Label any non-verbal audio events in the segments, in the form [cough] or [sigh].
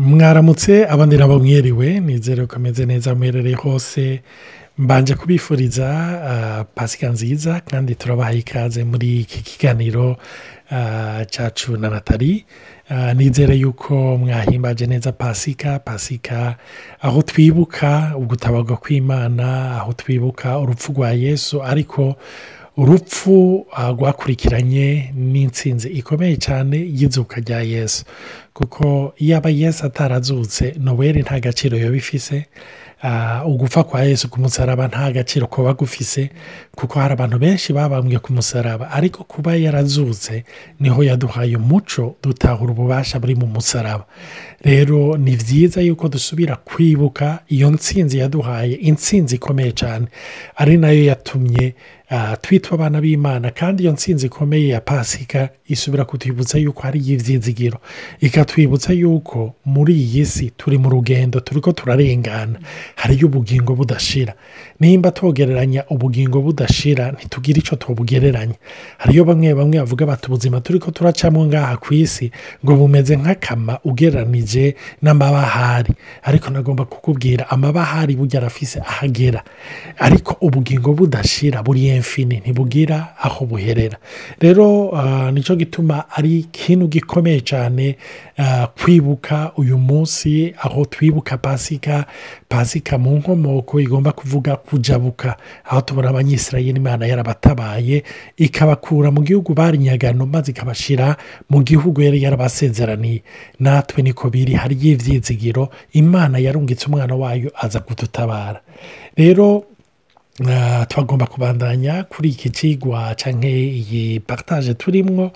mwaramutse abandi nabo mwiriwe nizere ko ameze neza muherereye hose. Mbanje kubifuriza pasika nziza kandi turabahaye ikaze muri iki kiganiro cyacu na natali nizere yuko mwahimbaje neza pasika. Pasika aho twibuka ugutabarwa kw'imana aho twibuka urupfu rwa yesu ariko urupfu rwakurikiranye n'insinzi ikomeye cyane y'izuka rya yesu. Kuko iyo aba yesu atarazutse noweli nta gaciro yaba ifise ugupfa kwa yesu ku musaraba nta gaciro kuba gufise kuko hari abantu benshi babambwe ku musaraba. Ariko kuba yarazutse ni ho yaduhaye umuco dutahura ububasha buri mu musaraba. Rero ni byiza yuko dusubira kwibuka iyo nsinzi yaduhaye insinzi ikomeye cyane. Ari na yo yatumye twitwa abana b'imana kandi iyo nsinzi ikomeye ya pasika isubira kutwibutsa yuko hari ibyizigiro ikatwibutsa yuko muri iyi si turi mu rugendo turi ko turarengana. Hariyo ubugingo budashira. Nimba twogereranya ubugingo budashira ntitugire icyo tubugereranya hariyo bamwe bamwe bavuga bati ubuzima turi ko turacamo ngaha ku isi ngo bumeze nk'akama ugereranije n'amabahari. Ariko nagomba kukubwira amabahari burya arafise ahagera. Ariko ubugingo budashira buri emfini ntibugira aho buherera. Rero ni cyo gituma ari ikintu gikomeye cyane kwibuka uyu munsi aho twibuka pasika. Pasika mu nkomoko igomba kuvuga kujabuka. Aho tubona abanyisirayeli imana yarabatabaye ikabakura mu gihugu bari nyagano maze ikabashyira mu gihugu yari yarabasezeraniye. Natwe niko biri hariyo ibyizigiro imana yarungitse umwana wayo aza kudutabara. Rero twagomba kubandanya kuri iki kigwa cyangwa iyi paritaje turimo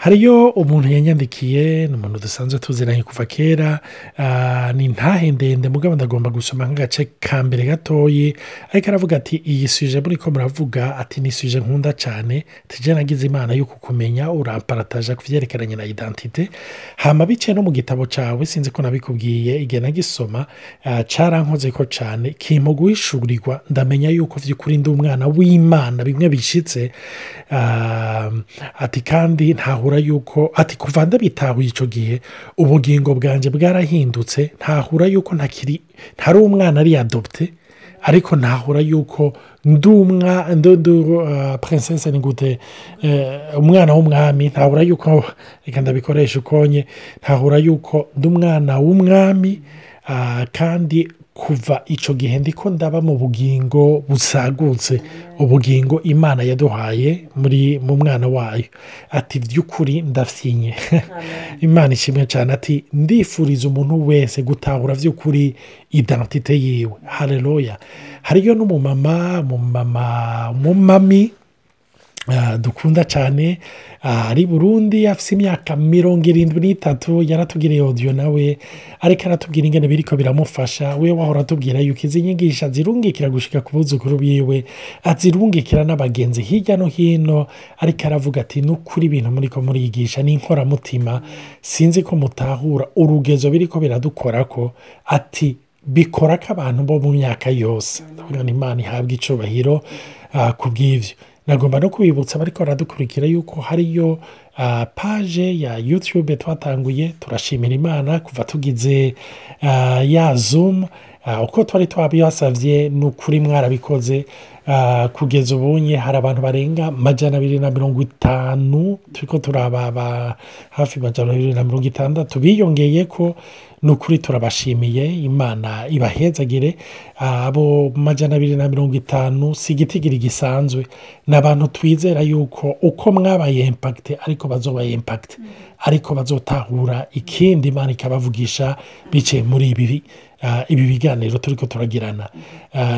hariyo umuntu yanyandikiye ni umuntu dusanzwe tuziranye kuva kera ni ntahe ndende mugabo ndagomba gusoma nk'agace ka mbere gatoyi ariko aravuga ati iyi suje muri ko muravuga? Ati ni suje nkunda cyane tujya nagize imana yo kukumenya uraparataje ku byerekeranye na idantite hama biciye no mu gitabo cyawe sinzi ko nabikubwiye igihe nagisoma cyarankoze ko cyane kimpa guhishurirwa ndamenya yuko by'ukuri ndi umwana w'imana. Bimwe bishyitse ati kandi ntahura yuko ati kuva ndabitahuye icyo gihe ubugingo bwanjye bwarahindutse ntahura yuko ntakiri ntari umwana ari adopte ariko ntahura yuko ndi umwana princesse ni gute umwana w'umwami ntahura yuko reka ndabikoresha ukonye ntahura yuko ndi umwana w'umwami kandi kuva icyo gihe ndiko ndaba mu bugingo busagutse. Ubugingo imana yaduhaye muri mu mwana wayo. Ati by'ukuri ndafyinye imana ishimwe cyane ati ndifuriza umuntu wese gutahura by'ukuri idantite yiwe. Hareruya hariyo n'umumama umumama umumami dukunda cyane. Ari burundi afite imyaka mirongo irindwi n'itatu yaratubwiriye odiyo nawe ariko aratubwira ingene biriko biramufasha. We wahora atubwira yuko izi nyigisho azirungikira gushyika ku buzukuru biwe azirungikira n'abagenzi hirya no hino ariko aravuga ati n'ukuri ibintu muri ko muriyigisha ni inkoramutima. Sinzi ko mutahura. Urugezo biriko biradukora ko ati bikora ko abantu bo mu myaka yose. Ndavuga imana ihabwa icubahiro ku bw'ibyo nagomba no kubibutsa ariko baradukurikira yuko hariyo paje ya yutube twatanguye turashimira imana kuva tugize ya zumu uko twari twabibasabye ni ukuri mwarabikoze kugeza ubunye hari abantu barenga amajana abiri na mirongo itanu turi ko turababa hafi amajana abiri na mirongo itandatu. Biyongeye ko ni ukuri turabashimiye imana ibahezagire. Abo majana abiri na mirongo itanu si igitigiri gisanzwe. Ni abantu twizera yuko uko mwabaye impakite ariko bazobaye impakite ariko bazotahura ikindi imana ikabavugisha biciye muri ibi ibi biganiro turi ko turagirana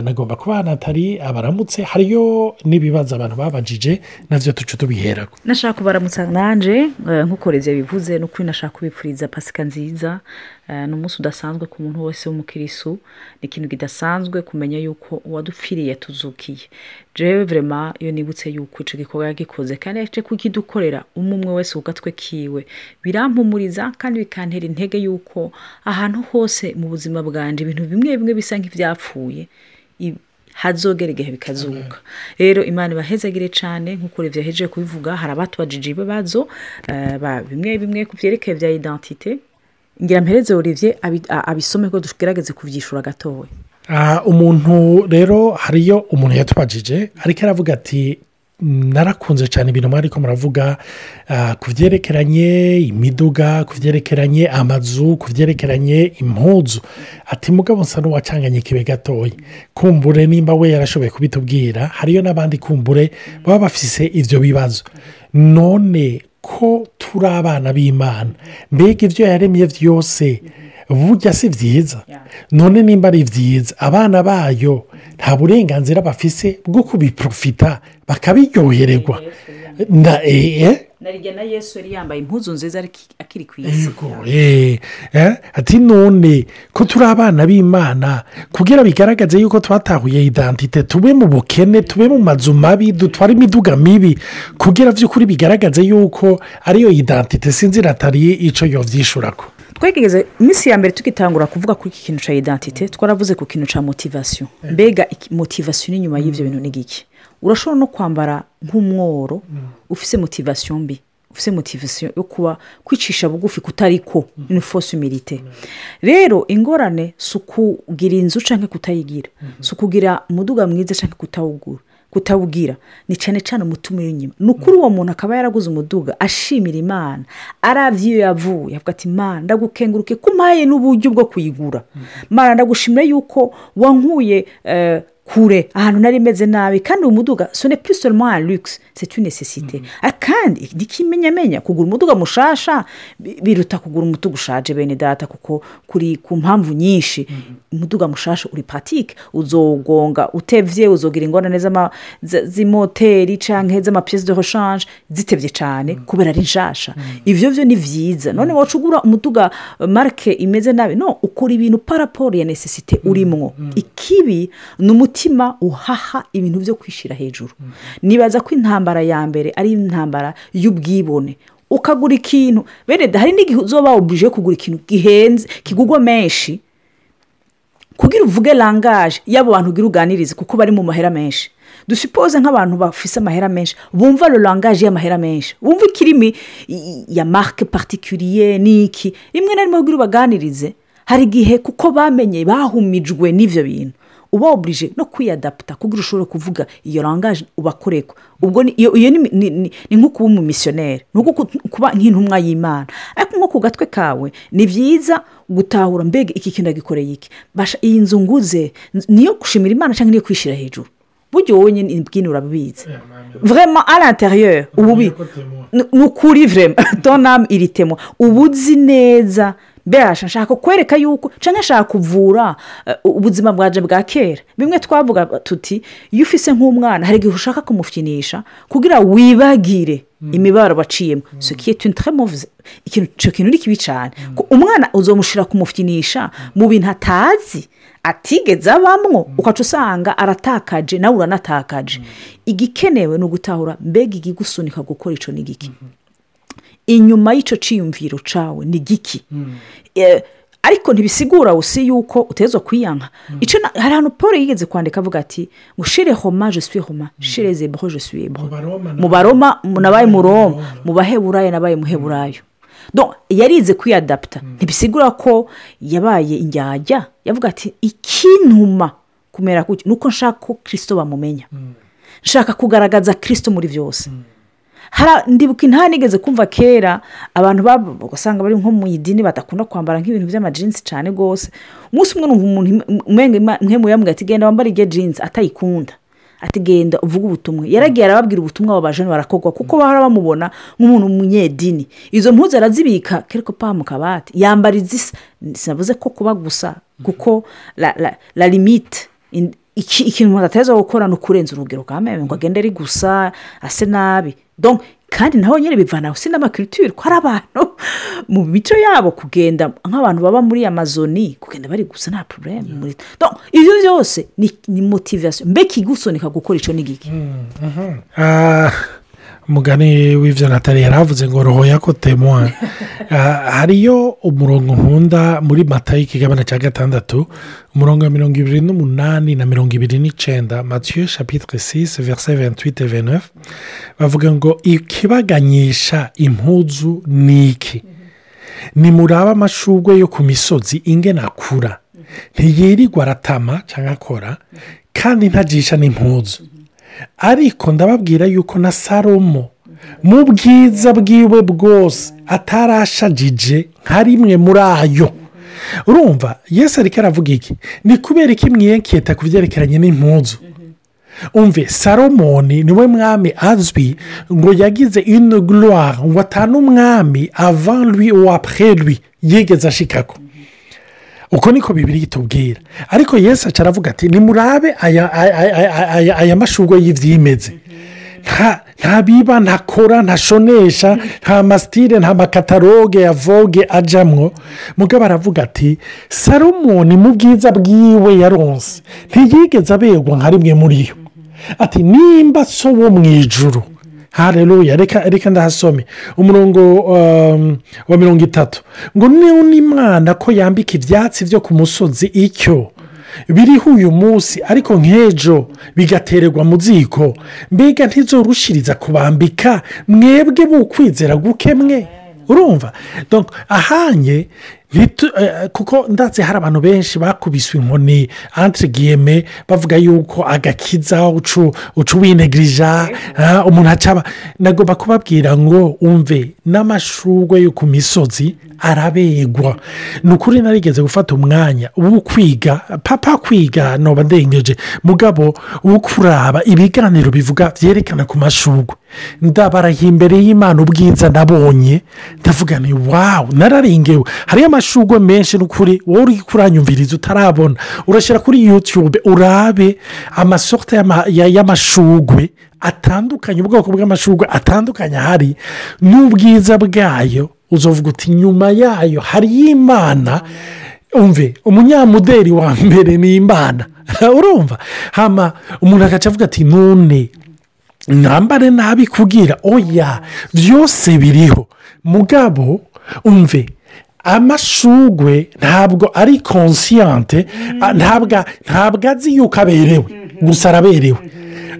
nagomba kuba natali abaramutse hariyo n'ibibazo abantu babajije na byo tuce tubihera nashaka kubaramutsa nanjye nk'uko rezo bivuze ni ukuri nashaka kubipfuriza pasika nziza. Ni umunsi udasanzwe ku muntu wese w'umukirisu ni ikintu kidasanzwe kumenya yuko uwadupfiriye tuzukiye. Jewe vrema iyo nibutse yuko icyo gikorwa yagikoze kandi yaje kukidukorera umwe umwe wese ku gatwe kiwe birampumuriza kandi bikantera intege yuko ahantu hose mu buzima bwanjye ibintu bimwe bimwe bisa nk'ibyapfuye hazogera igihe bikazuka. Rero imana ibahezagire cyane nk'uko revya yahejeje kubivuga hari abatubajije ibibazo bimwe bimwe ku byerekeye bya identite ngira mpereze olivier abisome ko tugerageze kubyishura gatoya Ah, umuntu rero hariyo umuntu yatubajije ariko aravuga ati narakunze cyane ibintu mwari ko muravuga ku byerekeranye imiduga ku byerekeranye amazu ku byerekeranye impuzu. Ati mugabo nsa n'uwacanganye ikibe gatoya kumbure nimba we yarashoboye kubitubwira. Hariyo n'abandi kumbure baba bafise ibyo bibazo. None ko turi abana b'imana. Mbega ibyo yaremye byose. Burya si byiza. None nimba ari byiza abana bayo nta burenganzira bafise bwo kubiprofita bakabiryohererwa. Narijya na yesu yari yambaye impuzu nziza akiri ku isi. Eh, eh, ati none ko turi abana b'imana kugira bigaragaze yuko twatahuye idantite tube mu bukene tube mu mazu mabi dutware imiduga mibi kugira by'ukuri bigaragaze yuko ariyo idantite sinzi nataliye icyo yobyishurako twegeze iminsi ya mbere tugitangura kuvuga kuri iki kintu cya identite twaravuze ku kintu cya motivasiyo mbega motivasiyo n'inyuma y'ibyo bintu ni giki? Urashobora no kwambara nk'umworo ufise motivasiyo mbi ufise motivasiyo yo kuba kwicisha bugufi kutariko ni force humilite rero ingorane si ukugira inzu cyangwa kutayigira. Si ukugira umuduga mwiza cyangwa kutawugura kutawugira ni cyane cyane umutima w'inyuma ni ukuri uwo muntu akaba yaraguze umuduga ashimira imana. Arabye iyo yavuye avuga ati imana ndagukenguruke ko umpaye n'uburyo bwo kuyigura. Imana ndagushimira yuko wankuye eh, kure ahantu nari meze nabi kandi uwo muduga sone plus seulement un luxe c'est une nécessité. Ah, kandi ntikimenyamenya kugura umuduga mushasha bi- biruta kugura umuduga ushaje bene data kuko kuri ku mpamvu nyinshi. Umuduga mushasha uri patike uzogonga utevye uzogira ingorane z'imoteri canke z'amapiyesi de rechange zitevye cane kubera ari nshasha. Ivyo vyo ni vyiza. None waca ugura umuduga marke imeze nabi. No ukora ibintu paraporo ya necessite urimwo. ikibi ni umutima uhaha ibintu vyo kwishira hejuru. Nibaza ko intambara ya mbere ari intambara y'ubwibone. Ukagura ikintu bene hari n'igihe uzoba wubuje kugura ikintu gihenze kigurwa menshi. Kugira uvuge langaje y'abo bantu ugira uganirize kuko bari mu mahera menshi. Dusipoze nk'abantu bafise amahera menshi bumva lo langaje y'amahera menshi. Bumva ikirimi ya marike particulier n'iki rimwe na rimwe kugira ubaganirize. Hari igihe kuko bamenye bahumijwe n'ivyo bintu. Uba oburije no kwiyadaputa kugira ushobore kuvuga iyo langaje ubakoreko ubwo ni- iyo ni nko kuba umumisiyoneri ni nko ku- kuba nk'intumwa y'imana. Ariko nko ku gatwe kawe ni byiza gutahura mbega iki kintu agikoreye iki? Basha- iyi nzu nguze niyo gushimira imana cyangwa niyo kwishyira hejuru? Buryo wowe nyine ibwini urabizi. Vraiment à l'intérieur ubu bi ni ukuri vrema tonam iritemo uba uzi neza mbese nshaka kwereka yuko cyangwa nshaka kuvura eh, ubuzima bwaje bwa kera. Bimwe twavuga tuti iyo ufise nk'umwana. Hari igihe ushaka kumufyinisha kugira wibagire imibabaro baciyemo. So kiye tu très mauvaise ikintu icyo kintu ni kibi cyane ko umwana uzomushira kumufyinisha mu bintu atazi atigeze abamwo ukaca usanga aratakaje nawe uranatakaje. Igikenewe ni ugutahura mbega igigusunika gukora icyo ni giki inyuma y'icyo cyiyumviro cyawe ni giki? Eh, ariko ntibisigura usi yuko utezwa kwiyanka. Icyo na- hari ahantu paul yigeze kwandika avuga ati ngo shire homa je suis homa shire zebro je suis ebro mu baroma nabaye mu roma mu baheburayo nabaye muheburayo yarize kwiyadaputa ntibisigura ko yabaye injyajya yavuga ati ikintuma kumera gutya ni uko nshaka ko kirisito bamumenya. Nshaka kugaragaza kirisito muri byose. Ndibuka inta nigeze kumva kera abantu ugasanga bari nko mu idini badakunda kwambara nk'ibintu by'amajinsi cyane rwose. Umunsi umwe numva umuntu umwe mu yamubwira ati genda wambare iryo jinsi atayikunda. Ati genda uvuge ubutumwa. Yaragiye arababwira ubutumwa abo bajene barakogwa kuko bahora bamubona nk'umuntu w'umunyedini. Izo mpuzu arazibika kereko pa mu kabati. Yambara izisa. Sinavuze ko kuba gusa kuko la, limite. In- iki- ikintu umuntu ateza gukora ni ukurenza urugero ngo agende ari gusa ase nabi. Kandi naho nyine bivana si n'amakiriture ko hari abantu mu mico yabo kugenda nk'abantu baba muri amazoni kugenda bari gusa nta porobuleme muri ibyo byose ni, motivasiyo mbega igusunika gukora icyo ni giki Ah, umugani w'ibyo natali yari avuze ngo roho yakotemwa [laughs] hariyo umurongo nkunda muri mata y'ikigabane cya gatandatu umurongo wa mirongo ibiri n'umunani na mirongo ibiri n'icyenda matiyo chapitre 6 verse 28 et 29 bavuga ngo ikibaganyisha impuzu ni iki? Nimuraba amashugwe yo ku misozi ingene akura ntiyirirwa aratama cyangwa akora kandi ntajisha n'impuzu. Ariko ndababwira yuko na salomo mu bwiza bwiwe bwose atarashagije nka rimwe muri ayo. Urumva yesi ariko aravuga iki? Ni kubera ko imwiyeketa ku byerekeranye n'impuzu? Umve salomoni ni we mwami azwi ngo yagize ino gloire ngo atane umwami ou après lui yigeze ashikako. Uko niko bibiri itubwira. Ariko yesu aca aravuga ati nimurabe aya mashugwe y'ibyimeze nta nta biba ntakora ntashonesha nta masitire nta makataloge ya voge ajamwo. Mugabo aravuga ati salomoni mu bwiza bwiwe yaronse. Ntiyigeze aberwa nka rimwe muri yo. Ati nimba so wo mu ijuru. Hareruya reka reka ndahasome umurongo um, wa mirongo itatu. Ngo niba n'imana ko yambika ibyatsi byo ku musozi icyo? Biriho uyu munsi ariko nk'ejo bigatererwa mu ziko. Mbega ntizorushiriza kubambika mwebwe bukwizera guke mwe urumva ahanye kuko ndatse hari abantu benshi bakubiswe inkoni entre giyeme bavuga yuko agakiza ucu ucu winegirija ah, umuntu acaba. Nagomba kubabwira ngo umve n'amashugwe yo ku misozi arabegwa. Ni ukuri narigeze gufata umwanya wo kwiga papa kwiga noba ndengeje mugabo wo kuraba ibiganiro bivuga byerekana ku mashugwe ndabarahiye imbere y'imana ubwiza nabonye ndavuga ni wawu nararengewe hariyo amashugwe menshi n'ukuri wowe uri kuranyumviriza utarabona. Urashyira kuri yutube urabe amasorte y'ama- ya- y'amashugwe atandukanye ubwoko bw'amashugwe atandukanye ahari n'ubwiza bwayo uzovuga uti nyuma yayo hariyo imana. Umve umunyamuderi wa mbere ni imana. [laughs] Urumva? Hama umuntu agaca avuga ati none mwambare nabi kubwira oya byose biriho. Mugabo umve amashugwe ntabwo ari konsiyante a- ntabwo ntabwo azi yuko aberewe. Gusa araberewe.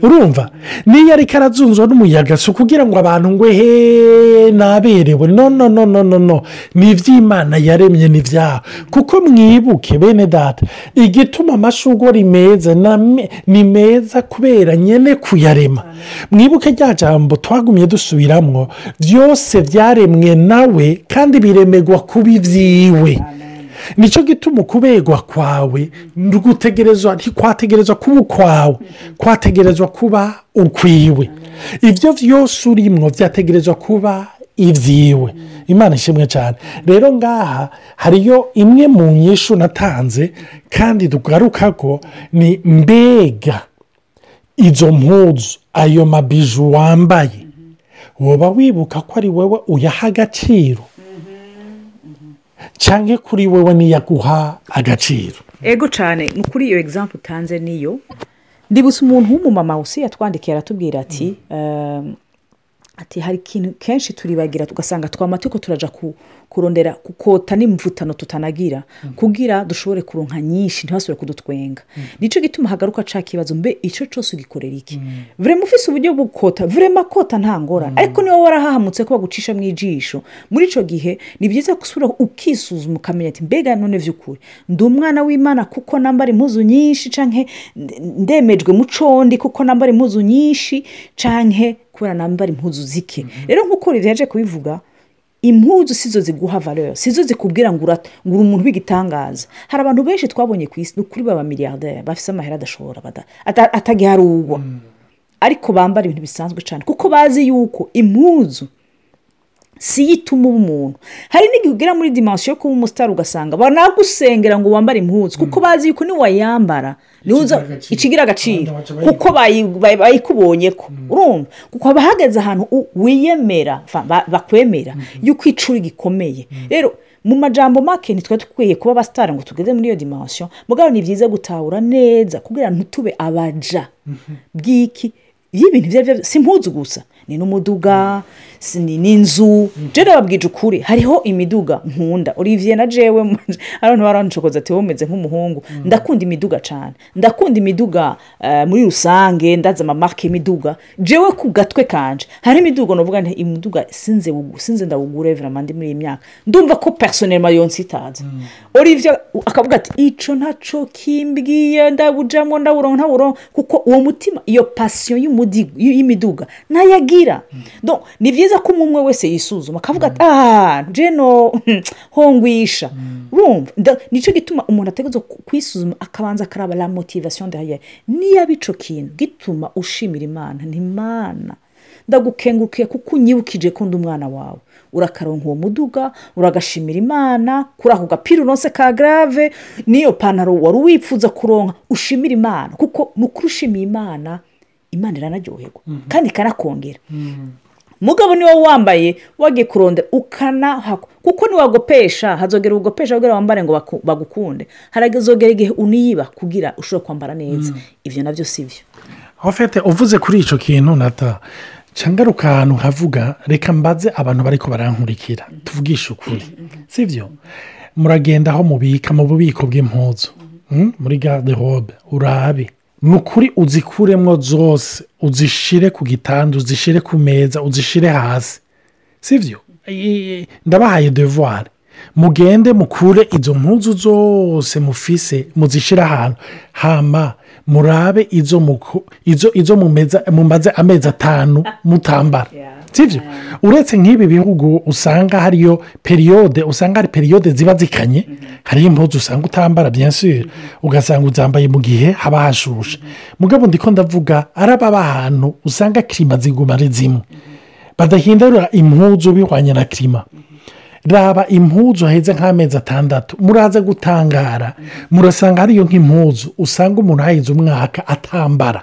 Urumva. Niyo ariko arazunzwa n'umuyaga si ukugira ngo abantu ngo he naberewe. No no no no no no. Ni iby'imana yaremye ni ibyaha kuko mwibuke bene data igituma amashugwe ari meza ni meza kubera nyine kuyarema. Mwibuke rya jambo twagumye dusubiramo byose byaremwe nawe kandi biremegwa kuba ibyiwe ni cyo gituma ukubegwa kwawe. Gutegerezwa ntikwategerezwa kuba ukwawe. Kwategerezwa kuba ukwiwe. Ibyo byose urimo byategerezwa kuba ibyiwe imana ishimwe cyane rero ngaha hariyo imwe mu nyishu natanze kandi tugaruka ko ni mbega izo mpuzu ayo mabiju wambaye. Woba wibuka ko ari wowe uyaha agaciro. Cyangwa kuri wowe niyaguha agaciro. Ego cyane kuri iyo egizampu utanze niyo ndibutse umuntu w'umumama usi yatwandikiye aratubwira ati ehm, ati hari ikintu kenshi turibagira tugasanga twamate ko turaja ku- kurondera kukota n'imvutano tutanagira. Kugira dushobore kuronka nyinshi ntibasubire kudutwenga. Nicyo gituma hagaruka ca kibazo mbe icyo cyose ugikorera iki? Vrema ufise uburyo bwo gukota vrema kota nta ngorane ariko niba warahahamutse ko bagucisha mu ijisho. Muri icyo gihe ni byiza gusubira ukisuzuma ukamenya ati mbega none by'ukuri ndi umwana w'imana kuko nambara impuzu nyinshi canke ndemejwe mu condi kuko nambara impuzu nyinshi canke kubera nambara impuzu zike. Rero nk'uko riheje kubivuga impuzu sizo ziguha valeur sizo zikubwira ngo uri umuntu w'igitangaza. Hari abantu benshi twabonye ku isi ni ukuri baba miliyarderi bafite amahera adashobora bada- ata- atagiharugwa. Ariko bambara ibintu bisanzwe cyane kuko bazi yuko impuzu si yo ituma uba umuntu hari n'igihe ugera muri dimansiyo yo kuba umusitari ugasanga banagusengera ngo wambare impuzu kuko bazi yuko niwayambara Ikigira agaciro. kuko bayi- bayi- bayikubonye ko. Urumva? Kuko haba hageze ahantu wiyemera bakwemera yuko icuri gikomeye. Rero mu majambo make ntitwe dukwiye kuba abasitari ngo tugeze muri iyo dimansiyo mugabo ni byiza gutahura neza kugira ngo ntitube abaja. Bw'iki? Y'ibintu ibyo ari byo si impuzu gusa. Ni n'umuduga ni n'inzu je ndababwije ukuri hariho imiduga nkunda. Olivier na jewe abantu barancokoza ati wowe umeze nk'umuhungu. Ndakunda imiduga cyane ndakunda imiduga eh, muri rusange ndazi amamarke y'imiduga. Jewe ku gatwe kanje hari imiduga novuga nti imiduga sinze sinze ndawugure ndi muri iyi myaka. Ndumva ko personnellement yonsitaza olivier akavuga ati ico ntaco kimbwiye ndabujamo ndawuronka ntawuronka kuko uwo mutima iyo passion y'umudigo- y'imiduga ntayagira donc ni byiza ko umwe wese yisuzuma. Akavuga ati ah jeno [laughs] hongwisha. Urumva nda- ni cyo gituma umuntu ategereza ku- kwisuzuma akabanza akaraba la motivation derrière. Niba ico kintu gituma ushimira imana. Ni imana. Ndagukengurukiye kuko unyibukije ko ndi umwana wawe. Urakaronka uwo muduga uragashimira imana kuri ako gapira uronse ka grave n'iyo pantaro wari wifuza kuronka. Ushimira imana kuko ni ukuri ushimiye imana imana iranaryoherwa. Kandi ikanakongera. Mugabo niwo wambaye wagiye kurondera ukanahakwa kuko niwagopesha hazogera ugopesha kugira wambare ngo bagukunde. Haragezogera igihe uniyiba kugira ushobore kwambara neza. Ibyo na byo si byo ofete uvuze kuri icyo kintu nata. Cangaruka ahantu havuga reka mbaze abantu bariko barankurikira. Tuvugishe ukuri. Sibyo muragenda aho mubika mu bubiko bw'impuzu. Mm? muri garde robe. Urabe. Ni ukuri uzikuremo zose uzishire ku gitanda uzishire ku meza uzishire hasi. Sibyo I- ndabahaye devoir. Mugende mukure izo mpuzu zose mufise muzishyire ahantu. Hama murabe izo mumaze amezi atanu [laughs] mutambara sibyo? Uretse nk'ibi bihugu usanga hariyo periyode usanga hari periyode ziba zikanye hariyo impuzu usanga utambara byinshi ugasanga uzambaye mu gihe haba hashushe. Mugabo ndiko ndavuga araba ahantu usanga kirima ziguma ari zimwe. Badahindura impuzu bihwanye na kirima raba impuzu haheze nk'amezi atandatu. Muraza gutangara. Murasanga hariyo nk'impuzu. Usanga umuntu ahaheze umwaka atambara.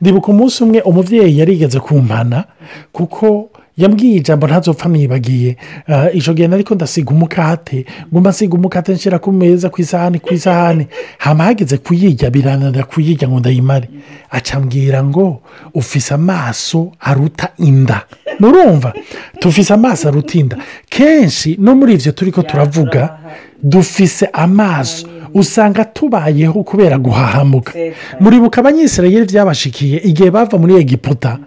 Ndibuka umunsi umwe umubyeyi yarigeze kumpana kuko yambwiye ijambo ntazopfa nibagiye Ah, icyo gihe ariko ndasiga umukate. Nguma nsiga umukate nshyira ku meza ku isahani ku isahani. Hama hageze kuyirya birananira kuyirya ngo ndayimare. Acambwira ngo ufise amaso aruta inda. Murumva? Tufise amaso aruta inda. Kenshi no muri ibyo turi ko turavuga dufise amaso usanga tubayeho kubera guhahamuka. Muribuka abanyisirayeli byabashikiye igihe bava muri egiputa.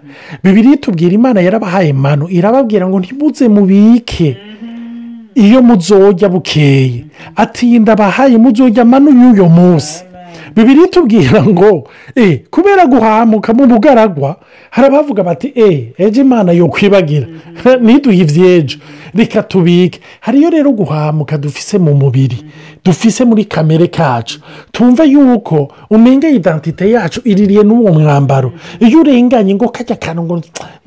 Bibiri tubwira imana yarabahaye manu irababwira ngo ntimuze mubike. Iyo muzojya bukeye. Ati ndabahaye muzojya manu y'uyo munsi. Bibiri tubwira ngo eh kubera guhamuka mu bugaragwa hari abavuga bati eh ejo imana yo kwibagira [laughs] ntiduhe iby'ejo reka tubike. Hariyo rero guhamuka dufise mu mubiri. Dufise muri kamere kacu. Tumva yuko umenga idantite yacu iririye n'uwo mwambaro. Iyo urenganye ngo kajya akantu ngo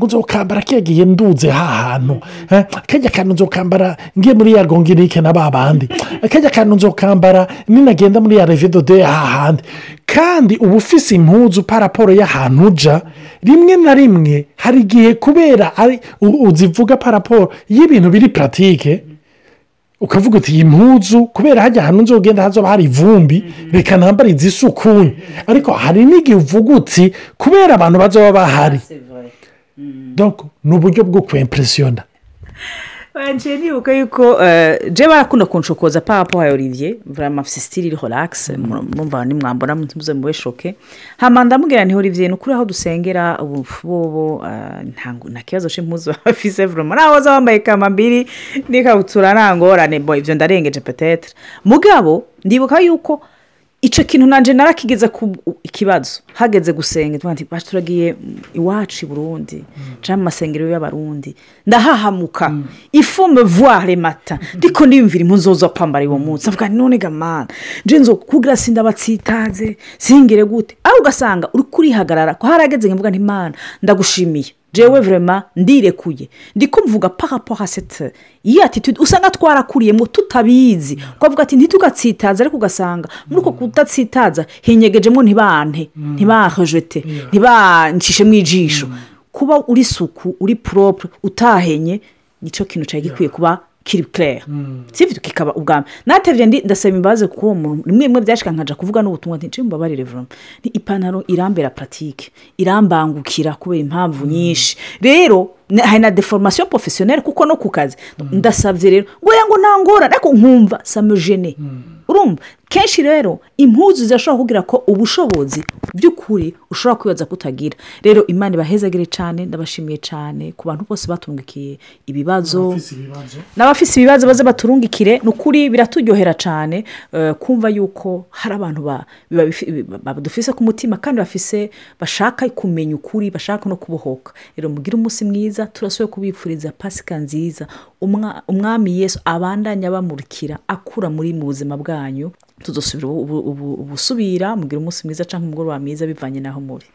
nzokambara kegiye nduze ha hantu eh, kajya akantu nzokambara ngiye muri ya gongirike na ba bandi. Kajya akantu nzokambara ninagenda muri ya revedode ha handi. Kandi uba ufise impuzu paraporo y'ahantu uja rimwe na rimwe hari igihe kubera uzivuga paraporo y'ibintu biri puratike ukavuga uti iyi mpuzu kubera hajya ahantu nzogenda hazoba hari ivumbi reka nambare izisukuye ariko hari n'igihe uvuga uti kubera abantu bazoba bahari. Donc ni uburyo bwo kwempresiyona ngiye nibuka yuko je barakunda kunshokoza papa ya olivier. Vraiment afite sitiri iri relax. Mumva nimwambona muze mube shoke hama ndamubwira nti olivier ni ukuri aho dusengera ubu bobo nta kibazo c'impuzu bafise vraiment naho baza bambaye kamambiri n'ikabutura nta ngorane bo ivyo ndarengeje petetre mugabo ndibuka yuko icyo kintu nanjye narakigeze ku ikibazo. Hageze gusenga tuvuga nti "Bacu turagiye iwacu i burundi cyangwa mu masengero y'abarundi. Ndahahamuka. Ifu me voir mata. Ndiko ndiyumvira impu nzoza kwambara uwo munsi. Avuga none gamana. Nje nzo kugira sindabatsitaze singire gute. Aho ugasanga uri kurihagarara ko harageze nkavuga nti mana ndagushimiye. Jewe vrema ndirekuye. Ndiko mvuga paraporo sete iyi atitude usanga twarakuriyemo tutabizi. Twavuga ati ntitugatsitaze ariko ugasanga muri uko kudatsitaza hinyegejemo ntibante ntibahejete ntibanshishemo ijisho. Kuba uri suku uri poropure utahenye ni cyo kintu cyari gikwiye kuba kiri claire. Sivyo kikaba ubwami natevye ndi ndasaba imbabazi kuko uwo muntu rimwe rimwe byashika nkaja kuvuga n'ubutumwa nti nci mbabarire vraiment ni ipantaro irambera pratique irambangukira kubera impamvu nyinshi. Rero hari na deformation professionnelle kuko no ku kazi. Ndasabye rero ngo ngo ntangora ariko nkumva samejene urumva? Kenshi rero impuzu zirashobora kugira ko ubushobozi by'ukuri ushobora kwibaza ko utagira rero imana ibahezagire cyane ndabashimiye cyane ku bantu bose batungikiye ibibazo. N'abafise ibibazo. Baze baturungikire ni ukuri biraturyohera cyane eh, kumva yuko hari abantu badufise ku mutima kandi bafise bashaka kumenya ukuri bashaka no kubohoka. Rero mugire umunsi mwiza turasuye kubifuriza pasika nziza. Umwa- umwami yesu abandanya abamurikira akura muri mu buzima bwanyu. Tuzosubira ubu- ubu- ubu- ubusubira mugire umunsi mwiza cyangwa umugoroba mwiza bivanye n'aho muri